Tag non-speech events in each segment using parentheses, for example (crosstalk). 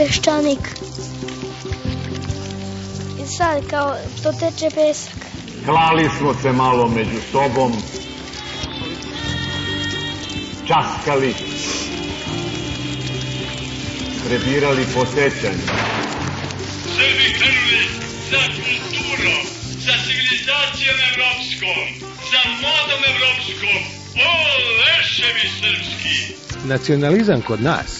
peščanik. I sad kao to teče pesak. Klali smo se malo među sobom, časkali, prebirali po sećanju. Srbi krenuli kulturom, za civilizacijom evropskom, za modom evropskom. O, leševi srpski! Nacionalizam kod nas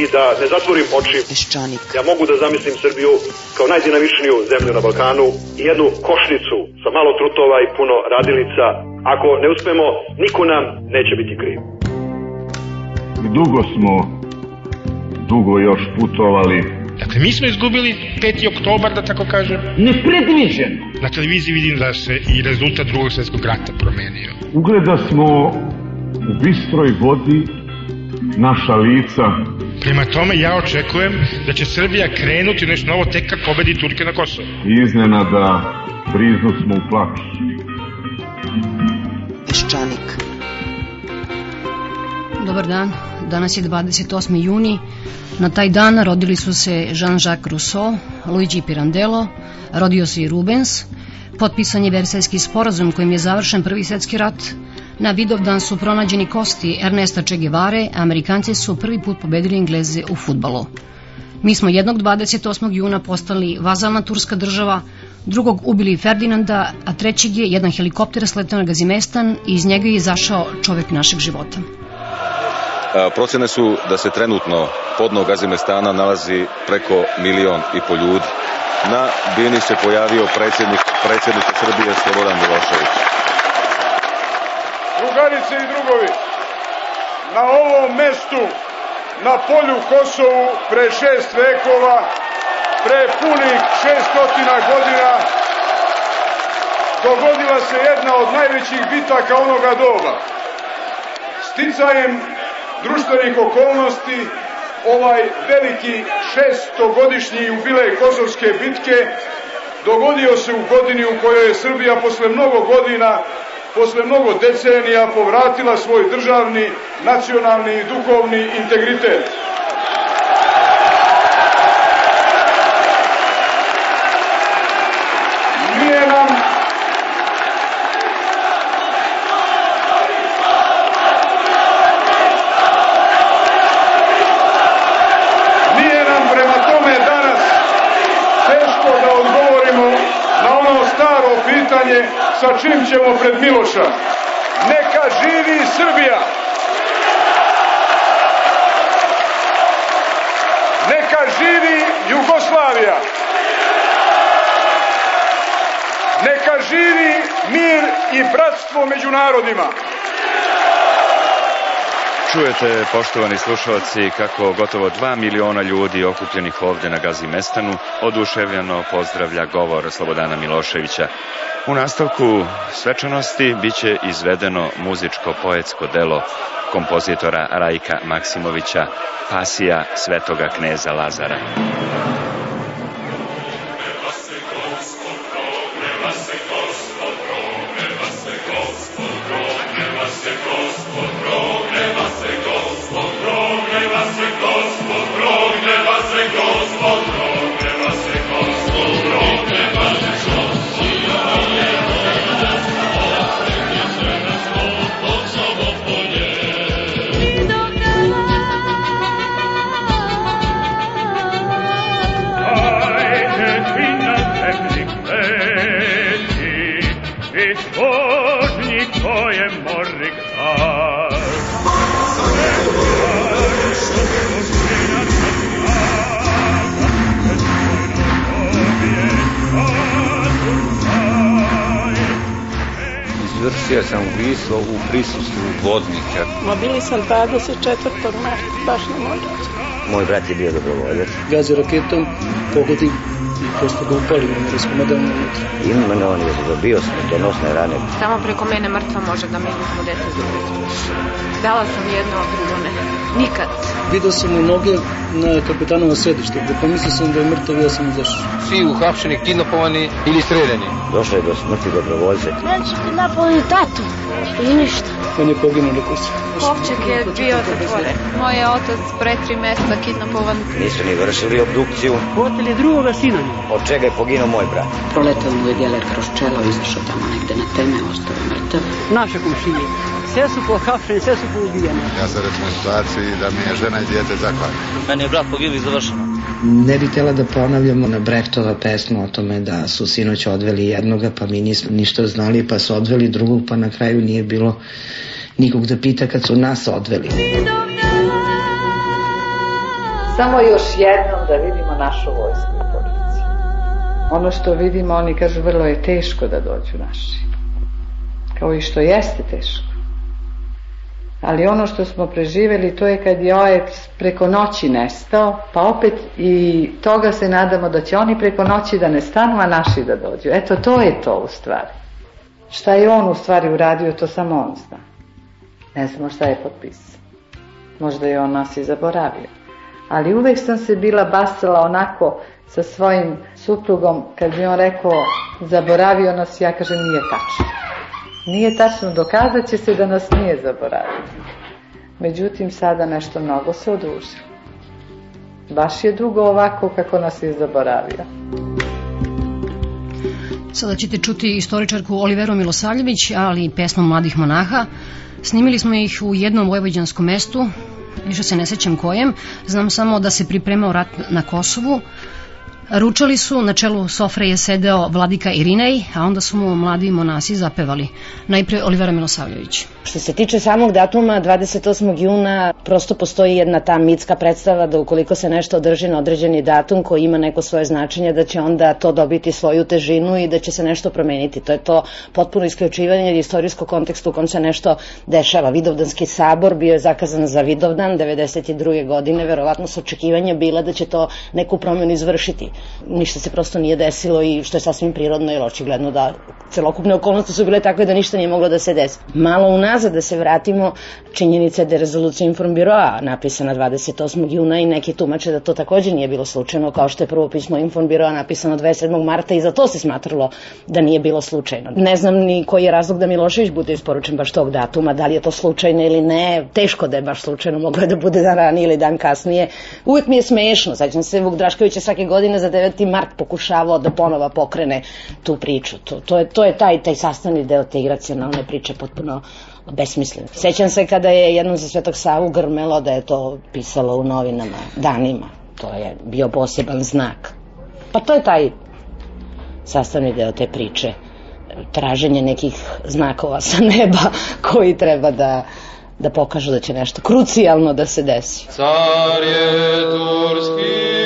I da ne zatvorim oči. Peščanik. Ja mogu da zamislim Srbiju kao najdinamičniju zemlju na Balkanu i jednu košnicu sa malo trutova i puno radilica. Ako ne uspemo, niko nam neće biti kriv. Dugo smo, dugo još putovali. Dakle, mi smo izgubili 5. oktobar, da tako kažem. Nepredviđeno. Na televiziji vidim da se i rezultat drugog svjetskog rata promenio. Ugleda smo u bistroj vodi naša lica. Prema tome, ja očekujem da će Srbija krenuti nešto novo tek kad pobedi Turke na Kosovo. Iznenada briznu smo u plaću. Peščanik. Dobar dan, danas je 28. juni. Na taj dan rodili su se Jean-Jacques Rousseau, Luigi Pirandello, rodio se i Rubens, potpisan je Versajski sporazum kojim je završen prvi svetski rat, na Vidovdan su pronađeni kosti Ernesta Che Guevare, a Amerikanci su prvi put pobedili Engleze u futbalu. Mi smo jednog 28. juna postali vazalna turska država, drugog ubili Ferdinanda, a trećeg je jedan helikopter sletao na Gazimestan i iz njega je izašao čovek našeg života. Procene su da se trenutno podno Gazimestana nalazi preko milion i po ljudi. Na bini se pojavio predsjednik, predsjednik Srbije Slobodan Milošević. Drugarice i drugovi, na ovom mestu, na polju Kosovu, pre šest vekova, pre punih šeststotina godina, dogodila se jedna od najvećih bitaka onoga doba. Sticajem društvenih okolnosti, ovaj veliki šestogodišnji jubilej Kosovske bitke dogodio se u godini u kojoj je Srbija posle mnogo godina posle mnogo decenija povratila svoj državni, nacionalni i duhovni integritet. Sa čim ćemo pred Miloša. Neka živi Srbija! Neka živi Jugoslavija! Neka živi mir i bratstvo među narodima! Čujete, poštovani slušalci, kako gotovo 2 miliona ljudi okupljenih ovde na Gazimestanu oduševljeno pozdravlja govor Slobodana Miloševića. U nastavku svečanosti biće izvedeno muzičko-poetsko delo kompozitora Rajka Maksimovića Pasija svetoga kneza Lazara. i to je mornik Izvršio sam ubistvo u prisustvu vodnika. Ma bili sam 24. marta, baš na moj Moj brat je bio dobrovoljac. Gazi raketom, pogodi prosto ga upali na raskomadano unutra. Imenovan je za bio smrtonosne rane. Samo preko mene mrtva može da mi uzmu dete za Dala sam jedno, a drugo ne. Nikad. Video sam mu noge na kapetanovo sedište, da pomislio sam da je mrtav, ja sam izašao. Svi uhapšeni, kidnapovani ili streljani. Došlo je do smrti dobrovoljce. Neće kidnapovali tatu i ništa. On je poginuo na kući. Kovčeg je bio zatvoren. Moj je otac pre tri mesta kidnapovan. Nisu ni vršili obdukciju. Hotel je drugoga sina. Od čega je poginuo moj brat? Proletao mu je geler kroz čelo, izašao tamo negde na teme, ostao je mrtav. Naše komšije. Sve su pohapšeni, sve su poubijene. Ja sam recimo u situaciji da mi je žena i djete zakladno. Meni je brat poginuo i završeno. Ne bi tela da ponavljamo na Brechtova pesmu o tome da su sinoć odveli jednoga pa mi nismo ništa znali pa su odveli drugog pa na kraju nije bilo nikog da pita kad su nas odveli. Samo još jednom da vidimo našu vojsku i policiju. Ono što vidimo, oni kažu, vrlo je teško da dođu naši. Kao i što jeste teško. Ali ono što smo preživeli, to je kad je OEPS preko noći nestao, pa opet i toga se nadamo da će oni preko noći da ne stanu, a naši da dođu. Eto, to je to u stvari. Šta je on u stvari uradio, to samo on zna. Ne znamo šta je potpisao. Možda je on nas i zaboravio. Ali uvek sam se bila basala onako sa svojim suprugom, kad bi on rekao zaboravio nas, ja kažem nije tačno. Nije tačno, dokazat će se da nas nije zaboravio. Međutim, sada nešto mnogo se odužilo. Baš je dugo ovako kako nas je zaboravio. Sada ćete čuti istoričarku Oliveru Milosavljević, ali i pesmu Mladih monaha. Snimili smo ih u jednom vojvođanskom mestu, više se ne sećam kojem, znam samo da se pripremao rat na Kosovu, Ručali su, na čelu sofre je sedeo vladika Irinej, a onda su mu mladi monasi zapevali. Najpre Olivera Milosavljević. Što se tiče samog datuma, 28. juna, prosto postoji jedna ta mitska predstava da ukoliko se nešto održi na određeni datum koji ima neko svoje značenje, da će onda to dobiti svoju težinu i da će se nešto promeniti. To je to potpuno isključivanje istorijskog konteksta u kom se nešto dešava. Vidovdanski sabor bio je zakazan za Vidovdan 92. godine, verovatno su očekivanja bila da će to neku promenu izvršiti ništa se prosto nije desilo i što je sasvim prirodno jer očigledno da celokupne okolnosti su bile takve da ništa nije moglo da se desi. Malo unazad da se vratimo, činjenica je da je rezolucija Informbiroa napisana 28. juna i neki tumače da to takođe nije bilo slučajno, kao što je prvo pismo Informbiroa napisano 27. marta i za to se smatralo da nije bilo slučajno. Ne znam ni koji je razlog da Milošević bude isporučen baš tog datuma, da li je to slučajno ili ne, teško da je baš slučajno, moglo je da bude dan ranije ili dan kasnije. Uvijek mi je smešno, sećam se Vuk Drašković je svake godine za 9. mart pokušavao da ponova pokrene tu priču. To, to, je, to je taj, taj sastavni deo te iracionalne priče potpuno besmislen. Sećam se kada je jednom za Svetog Savu grmelo da je to pisalo u novinama danima. To je bio poseban znak. Pa to je taj sastavni deo te priče. Traženje nekih znakova sa neba (laughs) koji treba da da pokažu da će nešto krucijalno da se desi. Car je turski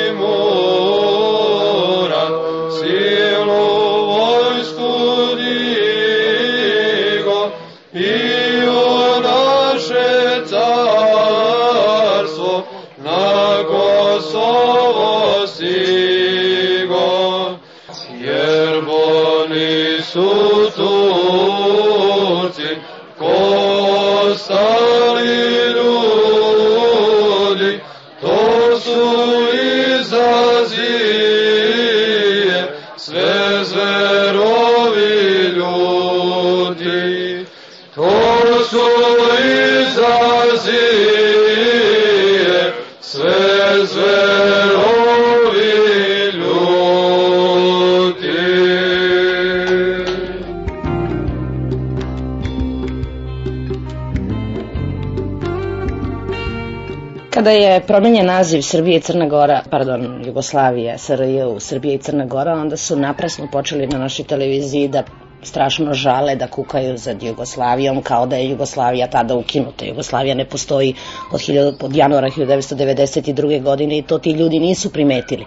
Kada je promenjen naziv Srbije i Crna Gora, pardon, Jugoslavije, SRJ u Srbije i Crna Gora, onda su naprasno počeli na našoj televiziji da strašno žale da kukaju za Jugoslavijom kao da je Jugoslavija tada ukinuta. Jugoslavija ne postoji od, 1000, od januara 1992. godine i to ti ljudi nisu primetili.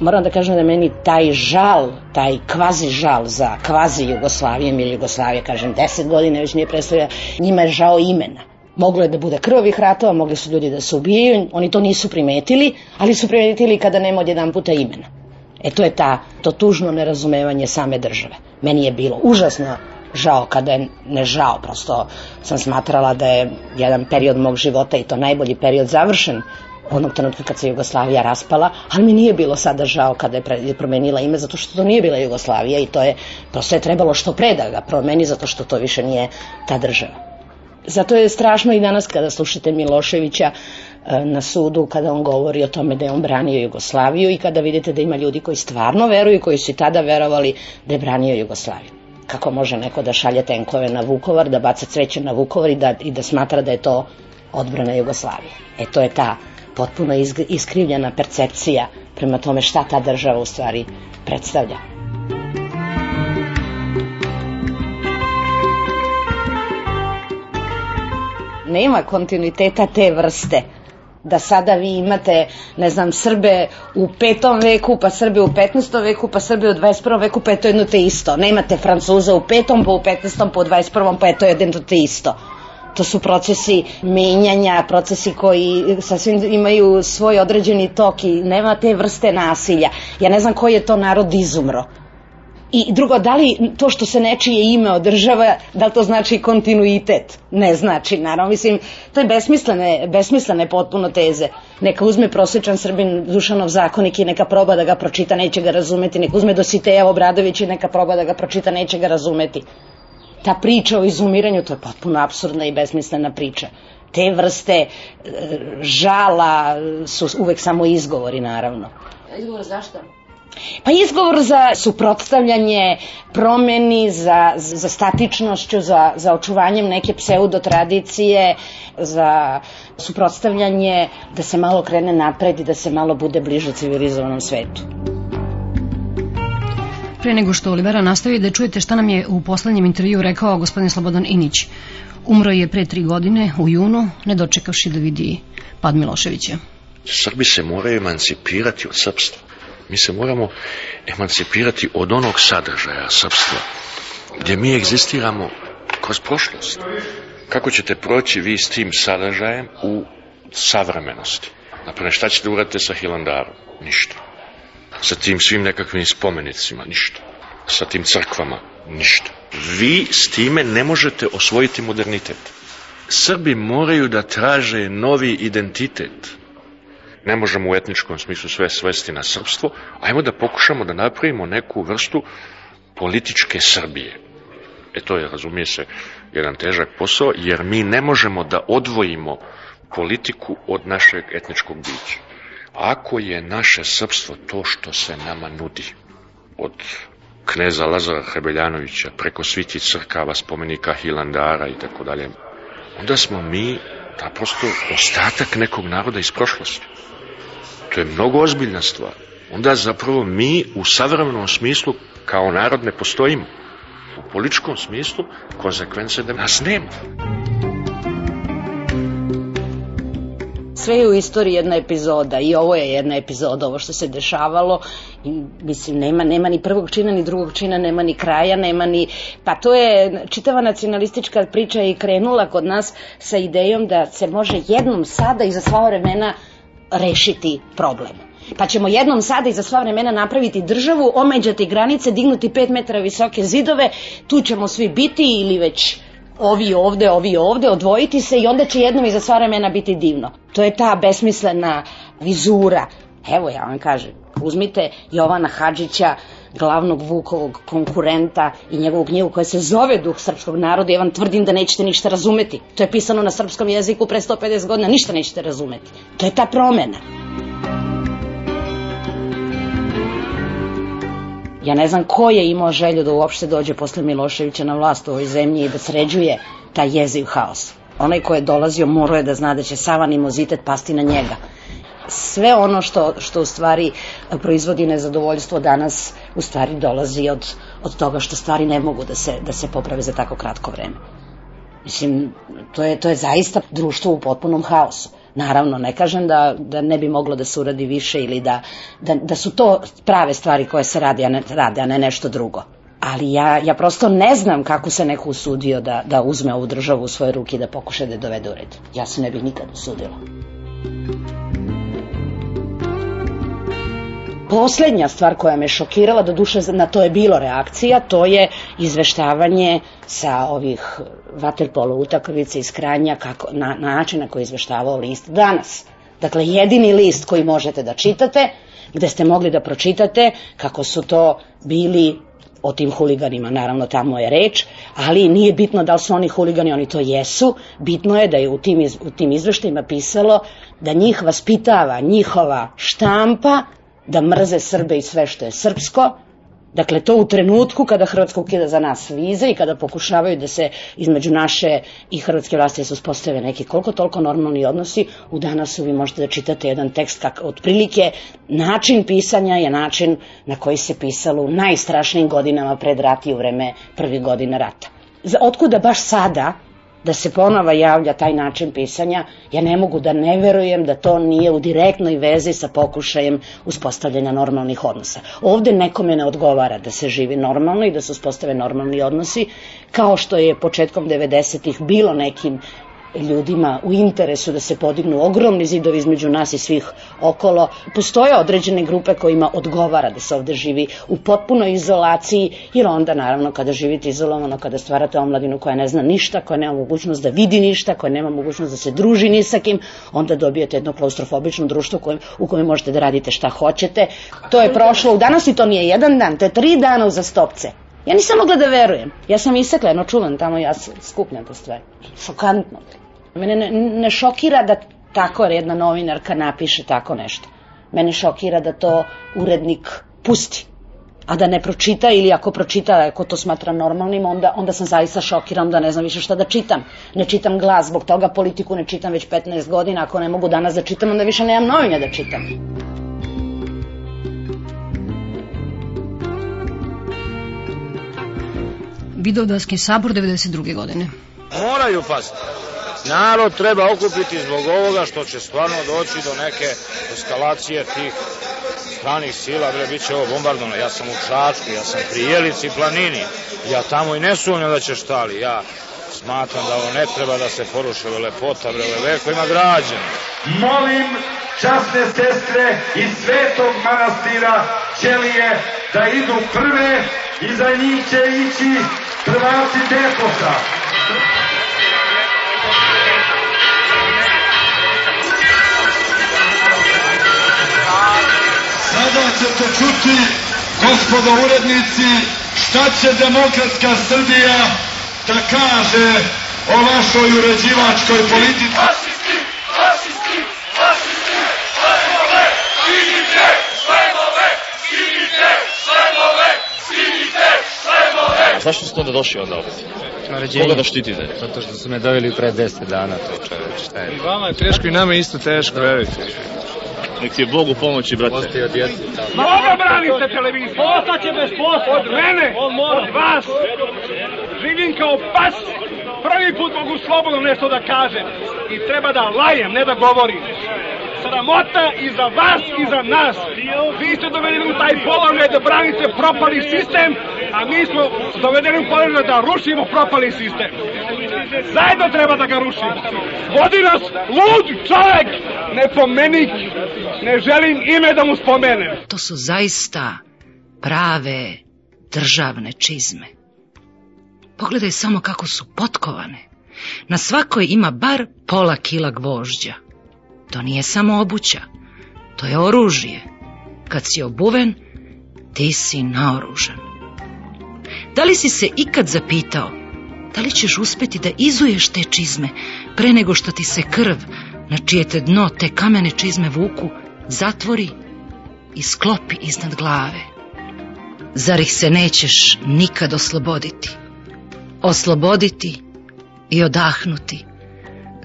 Moram da kažem da meni taj žal, taj kvazi žal za kvazi Jugoslavijom ili Jugoslavija, kažem, 10 godina već nije predstavlja, njima je žao imena. Moglo je da bude krvavih ratova, mogli su ljudi da se ubijaju, oni to nisu primetili, ali su primetili kada nema od jedan puta imena. E to je ta, to tužno nerazumevanje same države. Meni je bilo užasno žao kada je ne žao, prosto sam smatrala da je jedan period mog života i to najbolji period završen onog trenutka kad se Jugoslavija raspala, ali mi nije bilo sada žao kada je promenila ime, zato što to nije bila Jugoslavija i to je, prosto je trebalo što pre da ga promeni, zato što to više nije ta država. Zato je strašno i danas kada slušate Miloševića e, na sudu kada on govori o tome da je on branio Jugoslaviju i kada vidite da ima ljudi koji stvarno veruju, koji su i tada verovali da je branio Jugoslaviju. Kako može neko da šalje tenkove na Vukovar, da baca cveće na Vukovar i da, i da smatra da je to odbrana Jugoslavije. E to je ta potpuno iskrivljena percepcija prema tome šta ta država u stvari predstavlja. Nema kontinuiteta te vrste da sada vi imate, ne znam, Srbe u petom veku, pa Srbe u 15. veku, pa Srbe u 21. veku, pa je to jedno te isto. Nemate Francuza u petom, pa u 15. pa u 21. pa je to jedno te isto. To su procesi menjanja, procesi koji sasvim imaju svoj određeni tok i nema te vrste nasilja. Ja ne znam koji je to narod izumro. I drugo, da li to što se nečije ime održava, da li to znači kontinuitet? Ne znači, naravno. Mislim, to je besmislene, besmislene potpuno teze. Neka uzme prosječan Srbin Dušanov zakonik i neka proba da ga pročita, neće ga razumeti. Neka uzme Dositeja Obradović i neka proba da ga pročita, neće ga razumeti. Ta priča o izumiranju, to je potpuno absurdna i besmislena priča te vrste e, žala su uvek samo izgovori, naravno. Izgovor zašto? Pa izgovor za suprotstavljanje promeni, za, za statičnošću, za, za očuvanjem neke pseudo tradicije, za suprotstavljanje da se malo krene napred i da se malo bude bliže civilizovanom svetu. Pre nego što Olivera nastavi da čujete šta nam je u poslednjem intervju rekao gospodin Slobodan Inić. Umro je pre tri godine, u junu, ne dočekavši da vidi pad Miloševića. Srbi se moraju emancipirati od srpstva Mi se moramo emancipirati od onog sadržaja srpstva, gdje mi egzistiramo kroz prošlost. Kako ćete proći vi s tim sadržajem u savremenosti? Naprimjer, šta ćete uraditi sa Hilandarom? Ništa. Sa tim svim nekakvim spomenicima? Ništa. Sa tim crkvama? Ništa. Vi s time ne možete osvojiti modernitet. Srbi moraju da traže novi identitet ne možemo u etničkom smislu sve svesti na srpstvo, ajmo da pokušamo da napravimo neku vrstu političke Srbije. E to je, razumije se, jedan težak posao, jer mi ne možemo da odvojimo politiku od našeg etničkog bića. Ako je naše srpstvo to što se nama nudi, od kneza Lazara Hrebeljanovića, preko sviti crkava, spomenika Hilandara i tako dalje, onda smo mi naprosto ostatak nekog naroda iz prošlosti. To je mnogo ozbiljna stvar. Onda zapravo mi u savremenom smislu kao narod ne postojimo. U političkom smislu konsekvence da nas nema. sve je u istoriji jedna epizoda i ovo je jedna epizoda, ovo što se dešavalo i mislim nema, nema ni prvog čina ni drugog čina, nema ni kraja, nema ni, pa to je čitava nacionalistička priča i krenula kod nas sa idejom da se može jednom sada i za sva vremena rešiti problem. Pa ćemo jednom sada i za sva vremena napraviti državu, omeđati granice, dignuti 5 metara visoke zidove, tu ćemo svi biti ili već ovi ovde, ovi ovde, odvojiti se i onda će jednom i za sva vremena biti divno. To je ta besmislena vizura. Evo ja vam kažem, uzmite Jovana Hadžića, glavnog Vukovog konkurenta i njegovu knjigu koja se zove Duh srpskog naroda, ja vam tvrdim da nećete ništa razumeti. To je pisano na srpskom jeziku pre 150 godina, ništa nećete razumeti. To je ta promena. Ja ne znam ko je imao želju da uopšte dođe posle Miloševića na vlast u ovoj zemlji i da sređuje taj jeziv haos. Onaj ko je dolazio morao je da zna da će sav animozitet pasti na njega sve ono što, što u stvari proizvodi nezadovoljstvo danas u stvari dolazi od, od toga što stvari ne mogu da se, da se poprave za tako kratko vreme. Mislim, to je, to je zaista društvo u potpunom haosu. Naravno, ne kažem da, da ne bi moglo da se uradi više ili da, da, da su to prave stvari koje se radi, a ne, rade, a ne nešto drugo. Ali ja, ja prosto ne znam kako se neko usudio da, da uzme ovu državu u svoje ruke i da pokuša da je dovede u red. Ja se ne bih nikad usudila. Poslednja stvar koja me šokirala, do duše na to je bilo reakcija, to je izveštavanje sa ovih vaterpolo utakmica iz Kranja kako, na, na način na koji je izveštavao list danas. Dakle, jedini list koji možete da čitate, gde ste mogli da pročitate kako su to bili o tim huliganima, naravno tamo je reč, ali nije bitno da li su oni huligani, oni to jesu, bitno je da je u tim, iz, u tim izveštajima pisalo da njih vaspitava njihova štampa, da mrze Srbe i sve što je srpsko, Dakle, to u trenutku kada Hrvatska ukida za nas vize i kada pokušavaju da se između naše i hrvatske vlasti da se uspostave neki koliko toliko normalni odnosi, u danasu vi možete da čitate jedan tekst kak, otprilike način pisanja je način na koji se pisalo u najstrašnijim godinama pred rat i u vreme prvih godina rata. Otkuda baš sada da se ponova javlja taj način pisanja, ja ne mogu da ne verujem da to nije u direktnoj vezi sa pokušajem uspostavljanja normalnih odnosa. Ovde nekome ne odgovara da se živi normalno i da se uspostave normalni odnosi, kao što je početkom 90-ih bilo nekim ljudima u interesu da se podignu ogromni zidovi između nas i svih okolo. Postoje određene grupe kojima odgovara da se ovde živi u potpunoj izolaciji, jer onda naravno kada živite izolovano, kada stvarate omladinu koja ne zna ništa, koja nema mogućnost da vidi ništa, koja nema mogućnost da se druži ni sa kim, onda dobijete jedno klaustrofobično društvo kojem, u kojem možete da radite šta hoćete. To je prošlo, u danas i to nije jedan dan, to je tri dana uza stopce. Ja nisam mogla da verujem. Ja sam isekla jedno čuvan tamo, ja skupljam te stvari. Šokantno. Mene ne, ne šokira da tako jedna novinarka napiše tako nešto. Mene šokira da to urednik pusti a da ne pročita ili ako pročita, ako to smatra normalnim, onda, onda sam zaista šokiran da ne znam više šta da čitam. Ne čitam glas, zbog toga politiku ne čitam već 15 godina, ako ne mogu danas da čitam, onda više nemam novinja da čitam. Vidovdanski sabor 92. godine. Moraju pasti. Narod treba okupiti zbog ovoga što će stvarno doći do neke eskalacije tih stranih sila, bre, bit će ovo bombardovano. Ja sam u Čačku, ja sam pri Jelici planini, ja tamo i ne sumnjam da će štali. Ja smatram da ovo ne treba da se poruše ove lepota, bre, ove veko ima građane. Molim časne sestre iz svetog manastira Ćelije da idu prve i za njih će ići prvaci Deposa. Sada ćete čuti, gospodo urednici, šta će demokratska Srbija da kaže o vašoj uređivačkoj politici. Fašisti, fašisti, fašisti, šlemove, skinite, šlemove, skinite, šlemove, skinite, šlemove. Zašto ste onda došli onda ovdje? Naređenje. Koga da štitite? Zato što su me doveli pre 10 dana, to čoveč, šta je? I vama je teško i nama je isto teško, verujte. Nek ti je Bog u pomoći, brate. Postoji od djece. Ma koga branite televiziju? Ostaće bez posla. Od mene, od vas. Živim kao pas. Prvi put mogu slobodno nešto da kažem. I treba da lajem, ne da govorim. Sramota i za vas i za nas. Vi ste dovedeni u taj položaj da branite propali sistem, a mi smo dovedeni u položaj da rušimo propali sistem. Zajedno treba da ga rušimo. Vodi nas lud čovek, ne pomenik. Ne želim ime da mu spomenem. To su zaista prave državne čizme. Pogledaj samo kako su potkovane. Na svakoj ima bar pola kila gvožđa. To nije samo obuća, to je oružje. Kad si obuven, ti si naoružan. Da li si se ikad zapitao da li ćeš uspeti da izuješ te čizme pre nego što ti se krv, na čije te dno te kamene čizme vuku, zatvori i sklopi iznad glave? Zar ih se nećeš nikad osloboditi? Osloboditi i odahnuti.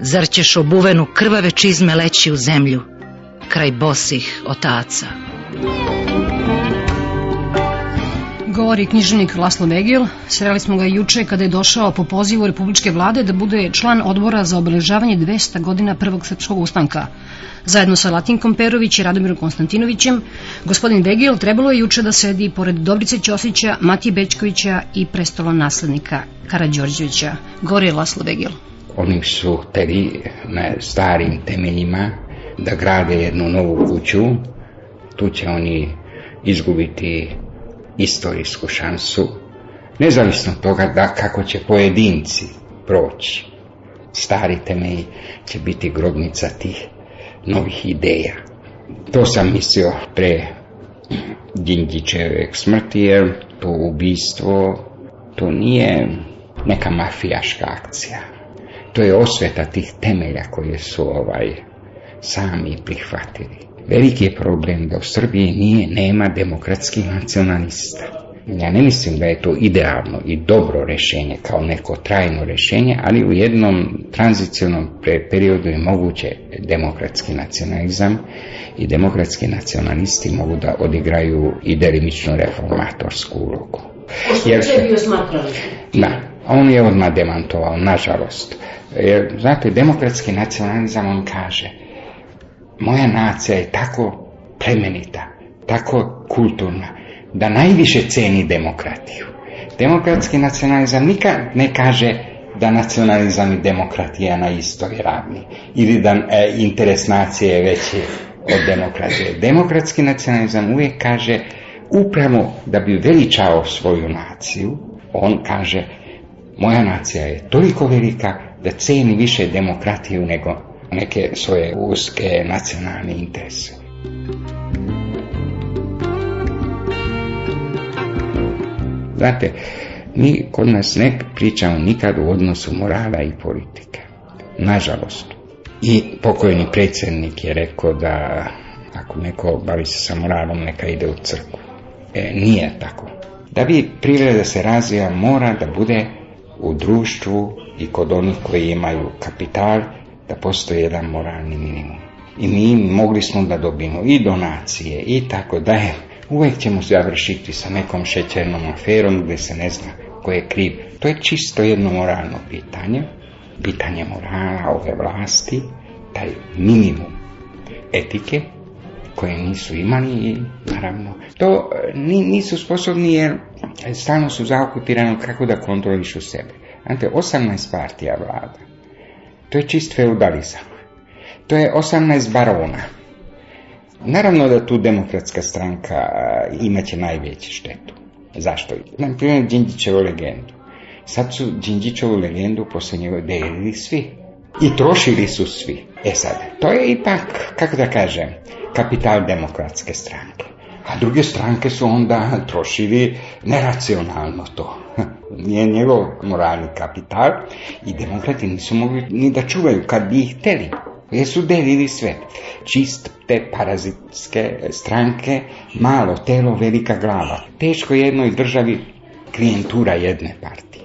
Zar ćeš obuvenu krvave čizme leći u zemlju kraj bosih otaca. Govori književnik Laslo Begil. Sreli smo ga juče kada je došao po pozivu Republičke vlade da bude član odbora za obeležavanje 200 godina Prvog srpskog ustanka. Zajedno sa Latinkom Perović i Radomirom Konstantinovićem, gospodin Begil trebalo je juče da sedi pored Dobrice Ćosića, Matije Bečkovića i prestolo naslednika Karadžorđevića. Govori Laslo Begil. Oni su teli na starim temeljima da grade jednu novu kuću, tu će oni izgubiti istorijsku šansu, nezavisno toga da kako će pojedinci proći. Stari temelj će biti grobnica tih novih ideja. To sam mislio pre Đinđićeve smrti, jer to ubistvo, to nije neka mafijaška akcija. To je osveta tih temelja koje su ovaj sami prihvatili. Veliki je problem da u Srbiji nije, nema demokratskih nacionalista. Ja ne mislim da je to idealno i dobro rešenje kao neko trajno rešenje, ali u jednom tranzicionom periodu je moguće demokratski nacionalizam i demokratski nacionalisti mogu da odigraju i delimično reformatorsku ulogu. Jer je bio? Da, on je odmah demantovao, nažalost. Jer, znate, demokratski nacionalizam on kaže moja nacija je tako plemenita, tako kulturna, da najviše ceni demokratiju. Demokratski nacionalizam nikad ne kaže da nacionalizam i demokratija na istoj ravni ili da e, interes nacije je veći od demokratije. Demokratski nacionalizam uvijek kaže upravo da bi veličao svoju naciju, on kaže moja nacija je toliko velika da ceni više demokratiju nego neke svoje uske nacionalne interese. Znate, mi kod nas ne pričamo nikad u odnosu morala i politike. Nažalost. I pokojni predsjednik je rekao da ako neko bavi se sa moralom, neka ide u crkvu. E, nije tako. Da bi privreda se razvija, mora da bude u društvu i kod onih koji imaju kapital da postoji jedan moralni minimum. I mi mogli smo da dobijemo i donacije i tako da je. Uvijek ćemo završiti sa nekom šećernom aferom gdje se ne zna ko je kriv. To je čisto jedno moralno pitanje, pitanje morala ove vlasti, taj minimum etike koje nisu imali i naravno to nisu sposobni jer stalno su zaokupirani kako da kontrolišu sebe. Znate, 18 partija vlada to je čist feudalizam. To je 18 barona. Naravno da tu demokratska stranka imaće najveću štetu. Zašto? Na primjer Đinđićevu legendu. Sad su Đinđićevu legendu posle njega delili svi. I trošili su svi. E sad, to je ipak, kako da kažem, kapital demokratske stranke. A druge stranke su onda trošili neracionalno to. Nije njegov moralni kapital i demokrati nisu mogli ni da čuvaju kad bi ih hteli. Jer su delili sve. Čiste parazitske stranke, malo telo, velika glava. Teško jednoj državi klijentura jedne partije.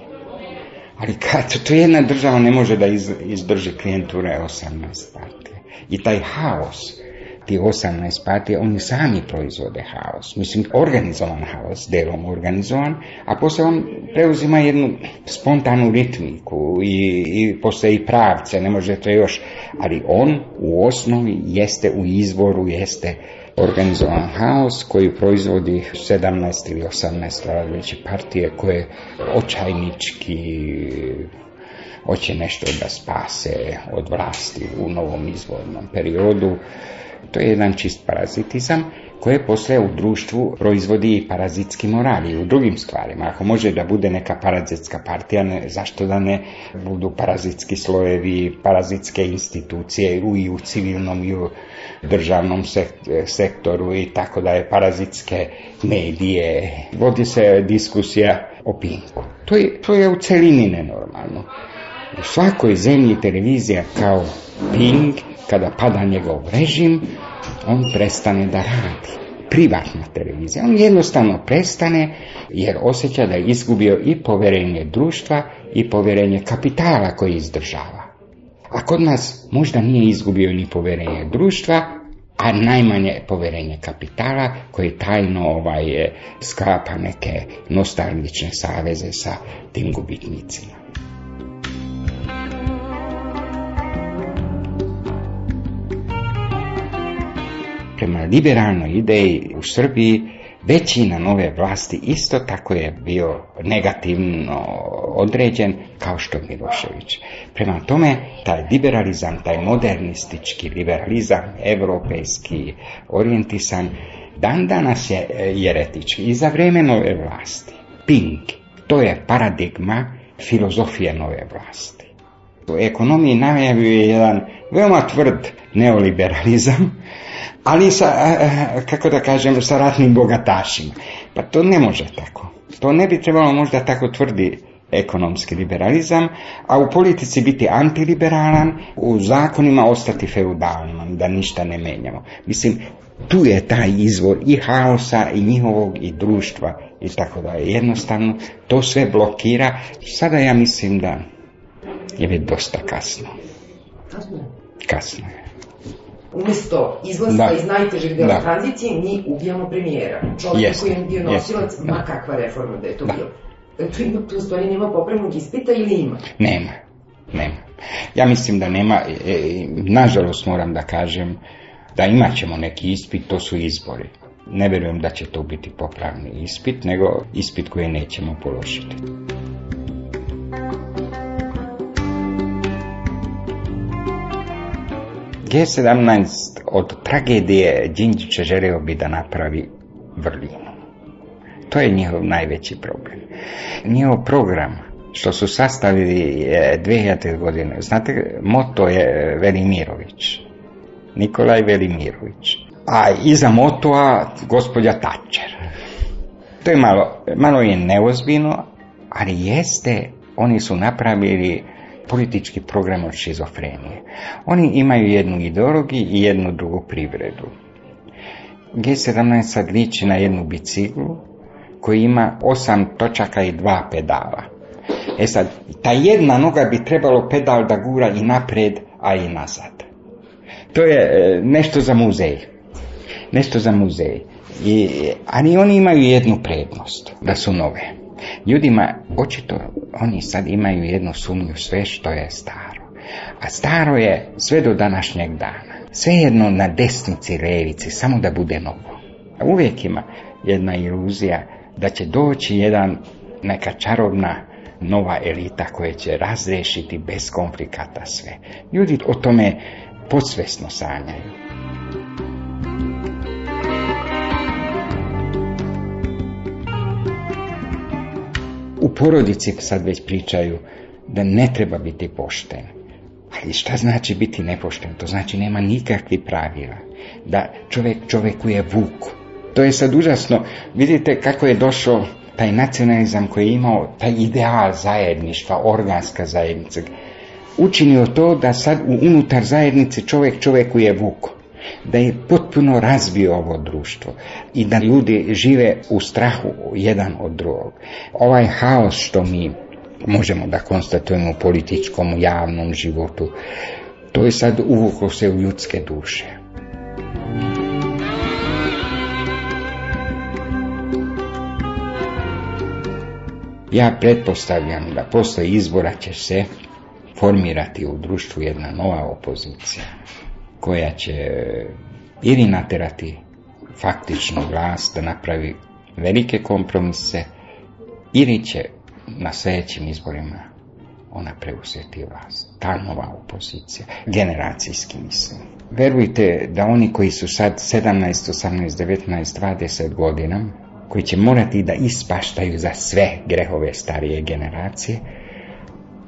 Ali kad to jedna država ne može da izdrži klijenture 18 partije. I taj haos ti 18 partija, oni sami proizvode haos. Mislim, organizovan haos, delom organizovan, a poslije on preuzima jednu spontanu ritmiku i, i poslije i pravce, ne možete još, ali on u osnovi jeste u izvoru, jeste organizovan haos koji proizvodi 17 ili 18 različite partije koje očajnički hoće nešto da spase od vlasti u novom izvornom periodu to je jedan čist parazitizam koje posle u društvu proizvodi i parazitski moral i u drugim stvarima. Ako može da bude neka parazitska partija, ne, zašto da ne budu parazitski slojevi, parazitske institucije i u civilnom i u državnom sektoru i tako da je parazitske medije. Vodi se diskusija o pinku. To je, to je u celini nenormalno. U svakoj zemlji televizija kao pink kada pada njegov režim, on prestane da radi. Privatna televizija. On jednostavno prestane jer osjeća da je izgubio i poverenje društva i poverenje kapitala koji izdržava. A kod nas možda nije izgubio ni poverenje društva, a najmanje poverenje kapitala koji tajno ovaj, sklapa neke nostalgične saveze sa tim gubitnicima. Prema liberalnoj ideji u Srbiji većina nove vlasti isto tako je bio negativno određen kao što Milošević. Prema tome, taj liberalizam, taj modernistički liberalizam, evropejski orijentisan, dan danas je jeretički i za vreme nove vlasti. Pink, to je paradigma filozofije nove vlasti. U ekonomiji najavljuje jedan veoma tvrd neoliberalizam, ali sa, kako da kažem, sa ratnim bogatašima. Pa to ne može tako. To ne bi trebalo možda tako tvrdi ekonomski liberalizam, a u politici biti antiliberalan, u zakonima ostati feudalnom, da ništa ne menjamo. Mislim, tu je taj izvor i haosa i njihovog i društva i tako da je jednostavno to sve blokira. Sada ja mislim da je već dosta kasno. Kasno je. Umjesto izlaska Da. iz najtežeg dela Da. tranzicije, mi ubijamo premijera. Čovjek Jeste, koji je bio nosilac, jeste, ma da. kakva reforma da je to Da. bilo. E, Tu, ima, tu stvari nema popravnog ispita ili ima? Nema, nema. Ja mislim da nema, e, e, nažalost moram da kažem, da imat ćemo neki ispit, to su izbori. Ne vjerujem da će to biti popravni ispit, nego ispit koji nećemo položiti. G17 od tragedije Đinđića želeo bi da napravi vrlinu. To je njihov najveći problem. Njihov program što su sastavili e, 2000. godine, znate, moto je Velimirović. Nikolaj Velimirović. A iza motoa gospođa Tačer. To je malo, malo je neozbiljno, ali jeste, oni su napravili politički program od šizofrenije. Oni imaju jednu ideologiju i jednu drugu privredu. G17 sad liči na jednu biciklu koji ima osam točaka i dva pedala. E sad, ta jedna noga bi trebalo pedal da gura i napred, a i nazad. To je e, nešto za muzej. Nešto za muzej. I, ali oni imaju jednu prednost, da su nove. Ljudima, očito, oni sad imaju jednu sumnju sve što je staro. A staro je sve do današnjeg dana. Svejedno na desnici, levici, samo da bude novo. Uvijek ima jedna iluzija da će doći jedan, neka čarobna nova elita koja će razrešiti bez konflikata sve. Ljudi o tome podsvesno sanjaju. U porodici sad već pričaju da ne treba biti pošten. Ali šta znači biti nepošten? To znači nema nikakvih pravila. Da čovjek čovjeku je vuk. To je sad užasno. Vidite kako je došao taj nacionalizam koji je imao taj ideal zajedništva, organska zajednica. Učinio to da sad unutar zajednice čovjek čovjeku je vuk. Da je potpuno razbio ovo društvo i da ljudi žive u strahu jedan od drugog. Ovaj haos što mi možemo da konstatujemo u političkom, u javnom životu, to je sad uvuklo se u ljudske duše. Ja pretpostavljam da posle izbora će se formirati u društvu jedna nova opozicija koja će ili naterati faktičnu vlast da napravi velike kompromise ili će na sljedećim izborima ona preuzeti vlast. Ta nova opozicija. Generacijski mislim. Verujte da oni koji su sad 17, 18, 19, 20 godina, koji će morati da ispaštaju za sve grehove starije generacije,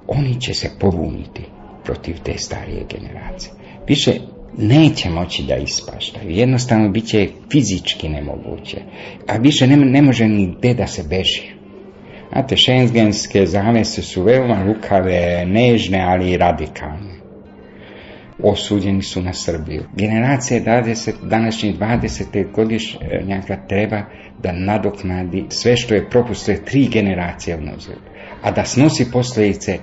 oni će se pobuniti protiv te starije generacije. Više neće moći da ispaštaju. Jednostavno bit će fizički nemoguće. A više ne, ne može ni gde da se beži. Znate, šengenske zavese su veoma lukave, nežne, ali i radikalne. Osuđeni su na Srbiju. Generacija 20, današnjih 20. godišnjaka treba da nadoknadi sve što je propustio tri generacije unazad, a da snosi posljedice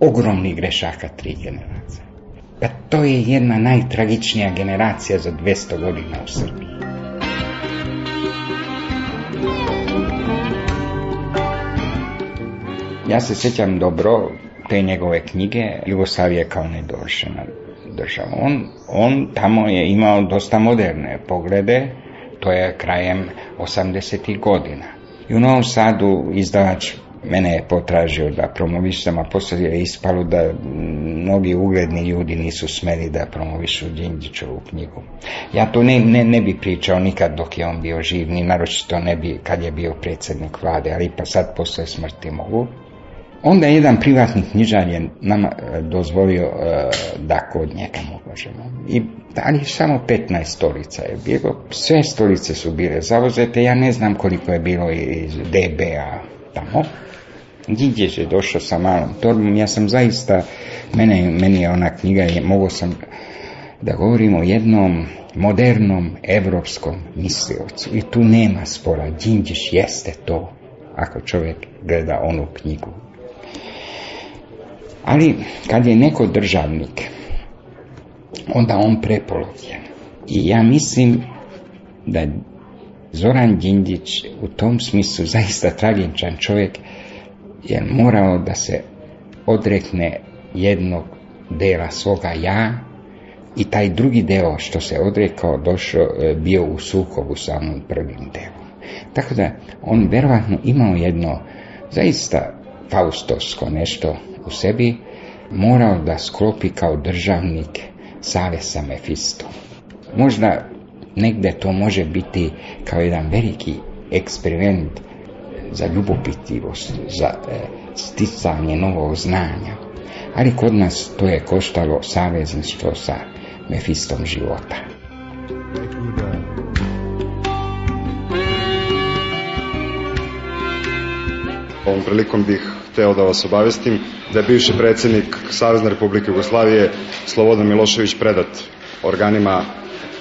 ogromnih grešaka tri generacije. Pa to je jedna najtragičnija generacija za 200 godina u Srbiji. Ja se sjećam dobro te njegove knjige Jugoslavije kao nedovršena država. On, on tamo je imao dosta moderne poglede, to je krajem 80. godina. I u Novom Sadu izdavač mene je potražio da promovišem, a poslije je ispalo da mnogi ugledni ljudi nisu smeli da promovišu Đinđićovu knjigu. Ja to ne, ne, ne bi pričao nikad dok je on bio živ, ni naročito ne bi kad je bio predsjednik vlade, ali pa sad posle smrti mogu. Onda je jedan privatni knjižar je nama e, dozvolio e, da kod njega možemo. I ali samo 15 stolica je bilo. Sve stolice su bile zauzete, ja ne znam koliko je bilo iz DBA tamo. Đinđić je došao sa malom torbom, ja sam zaista, mene, meni je ona knjiga, je, mogo sam da govorim o jednom modernom evropskom misliocu i tu nema spora, Đinđić jeste to, ako čovjek gleda onu knjigu. Ali kad je neko državnik, onda on prepolovljen. I ja mislim da Zoran Đinđić u tom smislu zaista tragičan čovjek je morao da se odrekne jednog dela svoga ja i taj drugi deo što se odrekao došao, e, bio u sukobu sa onom prvim delom. Tako da on verovatno imao jedno zaista faustovsko nešto u sebi, morao da sklopi kao državnik savez sa Mefistom. Možda negde to može biti kao jedan veliki eksperiment za ljubopitivost, za e, sticanje novog znanja. Ali kod nas to je koštalo savezništvo sa Mefistom života. Ovom prilikom bih hteo da vas obavestim da je bivši predsjednik Savezne Republike Jugoslavije Slobodan Milošević predat organima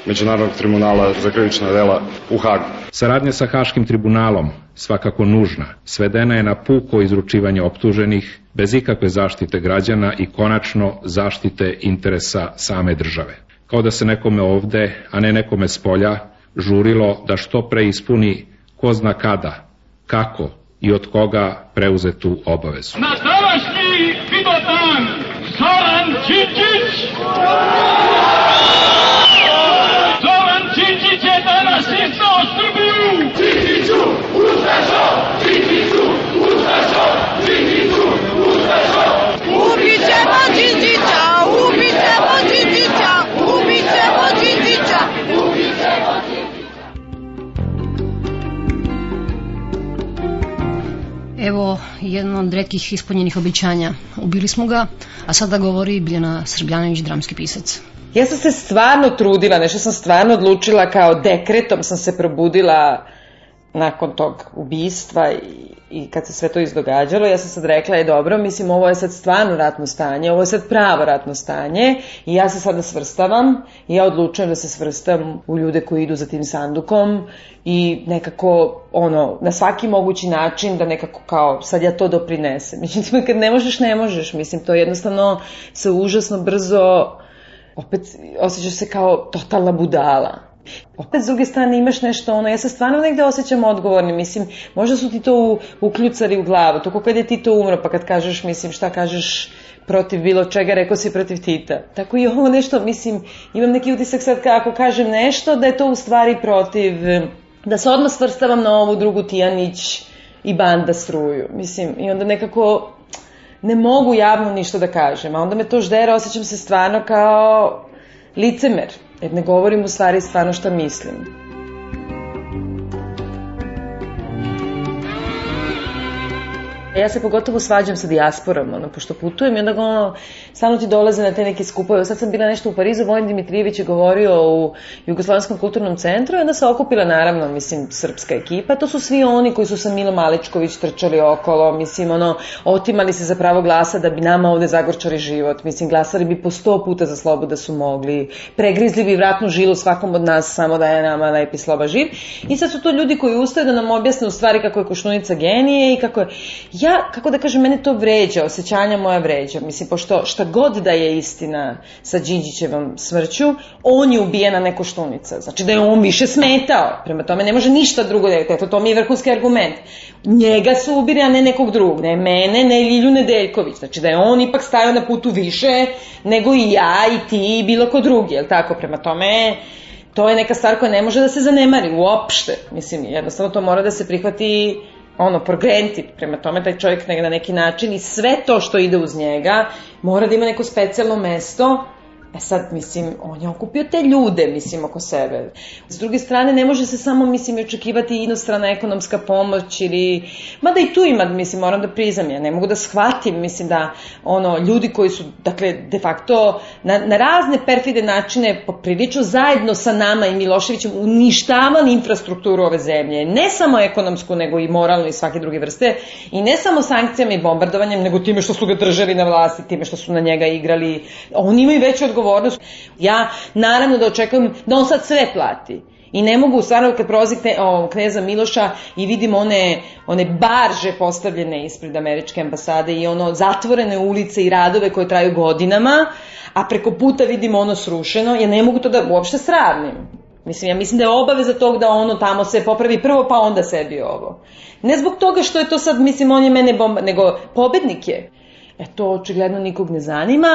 Međunarodnog tribunala za krivična dela u Hagu. Saradnja sa Haškim tribunalom, svakako nužna, svedena je na puko izručivanje optuženih, bez ikakve zaštite građana i konačno zaštite interesa same države. Kao da se nekome ovde, a ne nekome s polja, žurilo da što pre ispuni ko zna kada, kako i od koga preuzetu obavezu. Na današnji Vidovdan Zoran Čičić Evo jedno od redkih ispunjenih običanja. Ubili smo ga, a sada govori Biljana Srbljanović, dramski pisac. Ja sam se stvarno trudila, nešto sam stvarno odlučila kao dekretom sam se probudila nakon tog ubistva i, i kad se sve to izdogađalo, ja sam sad rekla, je dobro, mislim, ovo je sad stvarno ratno stanje, ovo je sad pravo ratno stanje i ja se sada svrstavam i ja odlučujem da se svrstam u ljude koji idu za tim sandukom i nekako, ono, na svaki mogući način da nekako kao, sad ja to doprinesem. (laughs) Mislim, kad ne možeš, ne možeš, mislim, to jednostavno se užasno brzo opet osjećaš se kao totalna budala. Opet s druge strane imaš nešto ono, ja se stvarno negde osjećam odgovorni, mislim, možda su ti to u, ukljucari u glavu, to kad je Tito umro, pa kad kažeš, mislim, šta kažeš protiv bilo čega, rekao si protiv Tita. Tako i ovo nešto, mislim, imam neki utisak sad kako kažem nešto, da je to u stvari protiv, da se odmah svrstavam na ovu drugu Tijanić i banda struju. Mislim, i onda nekako ne mogu javno ništa da kažem, a onda me to ždera, osjećam se stvarno kao licemer, jer ne govorim u stvari stvarno šta mislim. Ja se pogotovo svađam sa dijasporom, ono, pošto putujem i onda ono, stalno ti dolaze na te neke skupove. Sad sam bila nešto u Parizu, Vojn Dimitrijević je govorio u Jugoslovenskom kulturnom centru i onda se okupila naravno, mislim, srpska ekipa. To su svi oni koji su sa Milo Maličković trčali okolo, mislim, ono, otimali se za pravo glasa da bi nama ovde zagorčali život. Mislim, glasali bi po sto puta za slobu da su mogli. Pregrizli bi vratnu žilu svakom od nas samo da je nama lepi sloba živ. I sad su to ljudi koji ustaju da nam objasne u stvari kako je Koštunica genije i kako je... Ja kako da kažem, mene to vređa, osjećanja moja vređa. Mislim, pošto šta god da je istina sa Đinđićevom smrću, on je ubijena neko štunica. Znači da je on više smetao. Prema tome ne može ništa drugo da je. Eto, to mi je vrhunski argument. Njega su ubili, a ne nekog drugog. Ne mene, ne Lilju Nedeljković. Znači da je on ipak stajao na putu više nego i ja i ti i bilo ko drugi. Jel tako? Prema tome, to je neka stvar koja ne može da se zanemari uopšte. Mislim, jednostavno to mora da se prihvati ono, granted, prema tome taj čovjek na neki način i sve to što ide uz njega mora da ima neko specijalno mesto E sad, mislim, on je okupio te ljude, mislim, oko sebe. S druge strane, ne može se samo, mislim, očekivati inostrana ekonomska pomoć ili... Mada i tu ima, mislim, moram da priznam, ja ne mogu da shvatim, mislim, da, ono, ljudi koji su, dakle, de facto, na, na razne perfide načine, poprilično zajedno sa nama i Miloševićem, uništavali infrastrukturu ove zemlje. Ne samo ekonomsku, nego i moralnu i svake druge vrste. I ne samo sankcijama i bombardovanjem, nego time što su ga držali na vlasti, time što su na njega igrali. Oni imaju veću odgovornost. Ja naravno da očekujem da on sad sve plati. I ne mogu, stvarno, kad prolazi kne, o, kneza Miloša i vidim one, one barže postavljene ispred američke ambasade i ono zatvorene ulice i radove koje traju godinama, a preko puta vidimo ono srušeno, ja ne mogu to da uopšte sravnim. Mislim, ja mislim da je obaveza tog da ono tamo se popravi prvo, pa onda sebi ovo. Ne zbog toga što je to sad, mislim, on je mene bomba, nego pobednik je. E to očigledno nikog ne zanima,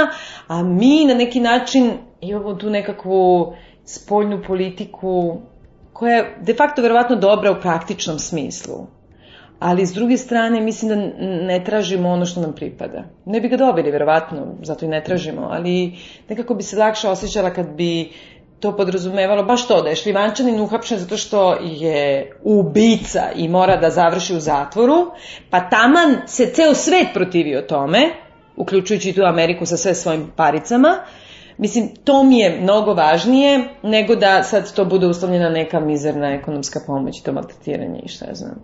a mi na neki način imamo tu nekakvu spoljnu politiku koja je de facto verovatno dobra u praktičnom smislu. Ali s druge strane mislim da ne tražimo ono što nam pripada. Ne bi ga dobili verovatno, zato i ne tražimo, ali nekako bi se lakše osjećala kad bi to podrazumevalo baš to da je Šljivančanin uhapšen zato što je ubica i mora da završi u zatvoru, pa taman se ceo svet protivio tome, uključujući tu Ameriku sa sve svojim paricama, Mislim, to mi je mnogo važnije nego da sad to bude uslovljena neka mizerna ekonomska pomoć i to maltretiranje i šta ja znam.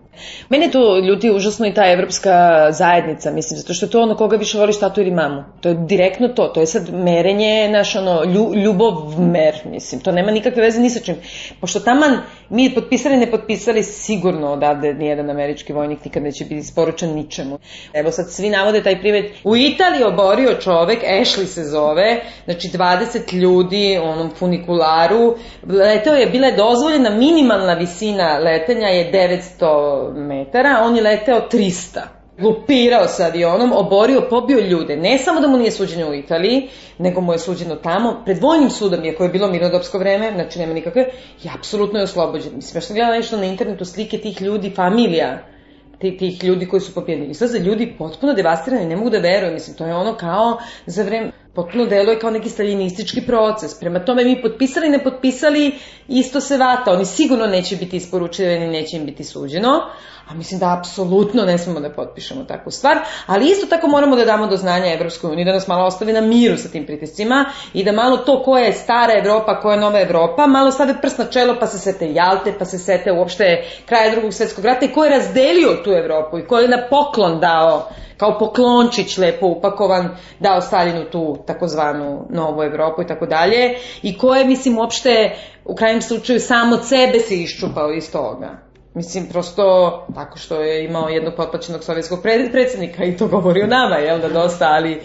Mene to ljuti užasno i ta evropska zajednica, mislim, zato što je to ono koga više voliš tatu ili mamu. To je direktno to, to je sad merenje, naš ono, lju, ljubov mer, mislim, to nema nikakve veze ni sa čim. Pošto taman mi potpisali, ne potpisali, sigurno odavde nijedan američki vojnik nikad neće biti isporučen ničemu. Evo sad svi navode taj privet. U Italiji oborio čovek, Ashley se zove, znači 20 ljudi onom funikularu. Leteo je, bila je dozvoljena minimalna visina letenja je 900 metara, on je leteo 300 lupirao sa avionom, oborio, pobio ljude. Ne samo da mu nije suđeno u Italiji, nego mu je suđeno tamo, pred vojnim sudom koje je bilo mirnodopsko vreme, znači nema nikakve, i apsolutno je oslobođen. Mislim, ja sam gledala nešto na internetu, slike tih ljudi, familija, tih ljudi koji su pobjedni. Izlaze ljudi potpuno devastirani, ne mogu da veruju, mislim, to je ono kao za vreme, potpuno deluje kao neki staljinistički proces. Prema tome mi potpisali, ne potpisali, isto se vata. Oni sigurno neće biti isporučeni, neće im biti suđeno, a mislim da apsolutno ne smemo da potpišemo takvu stvar, ali isto tako moramo da damo do znanja Evropskoj uniji, da nas malo ostavi na miru sa tim pritiscima i da malo to koja je stara Evropa, koja je nova Evropa, malo stave prst na čelo pa se sete Jalte, pa se sete uopšte kraja drugog svetskog rata i ko je razdelio tu Evropu i ko je na poklon dao kao poklončić lepo upakovan dao Stalinu tu takozvanu novu Evropu i tako dalje i ko je mislim uopšte u krajnjem slučaju samo od sebe se iščupao iz toga. Mislim, prosto tako što je imao jednog potplaćenog sovjetskog predsednika i to govori o nama, jel da dosta, ali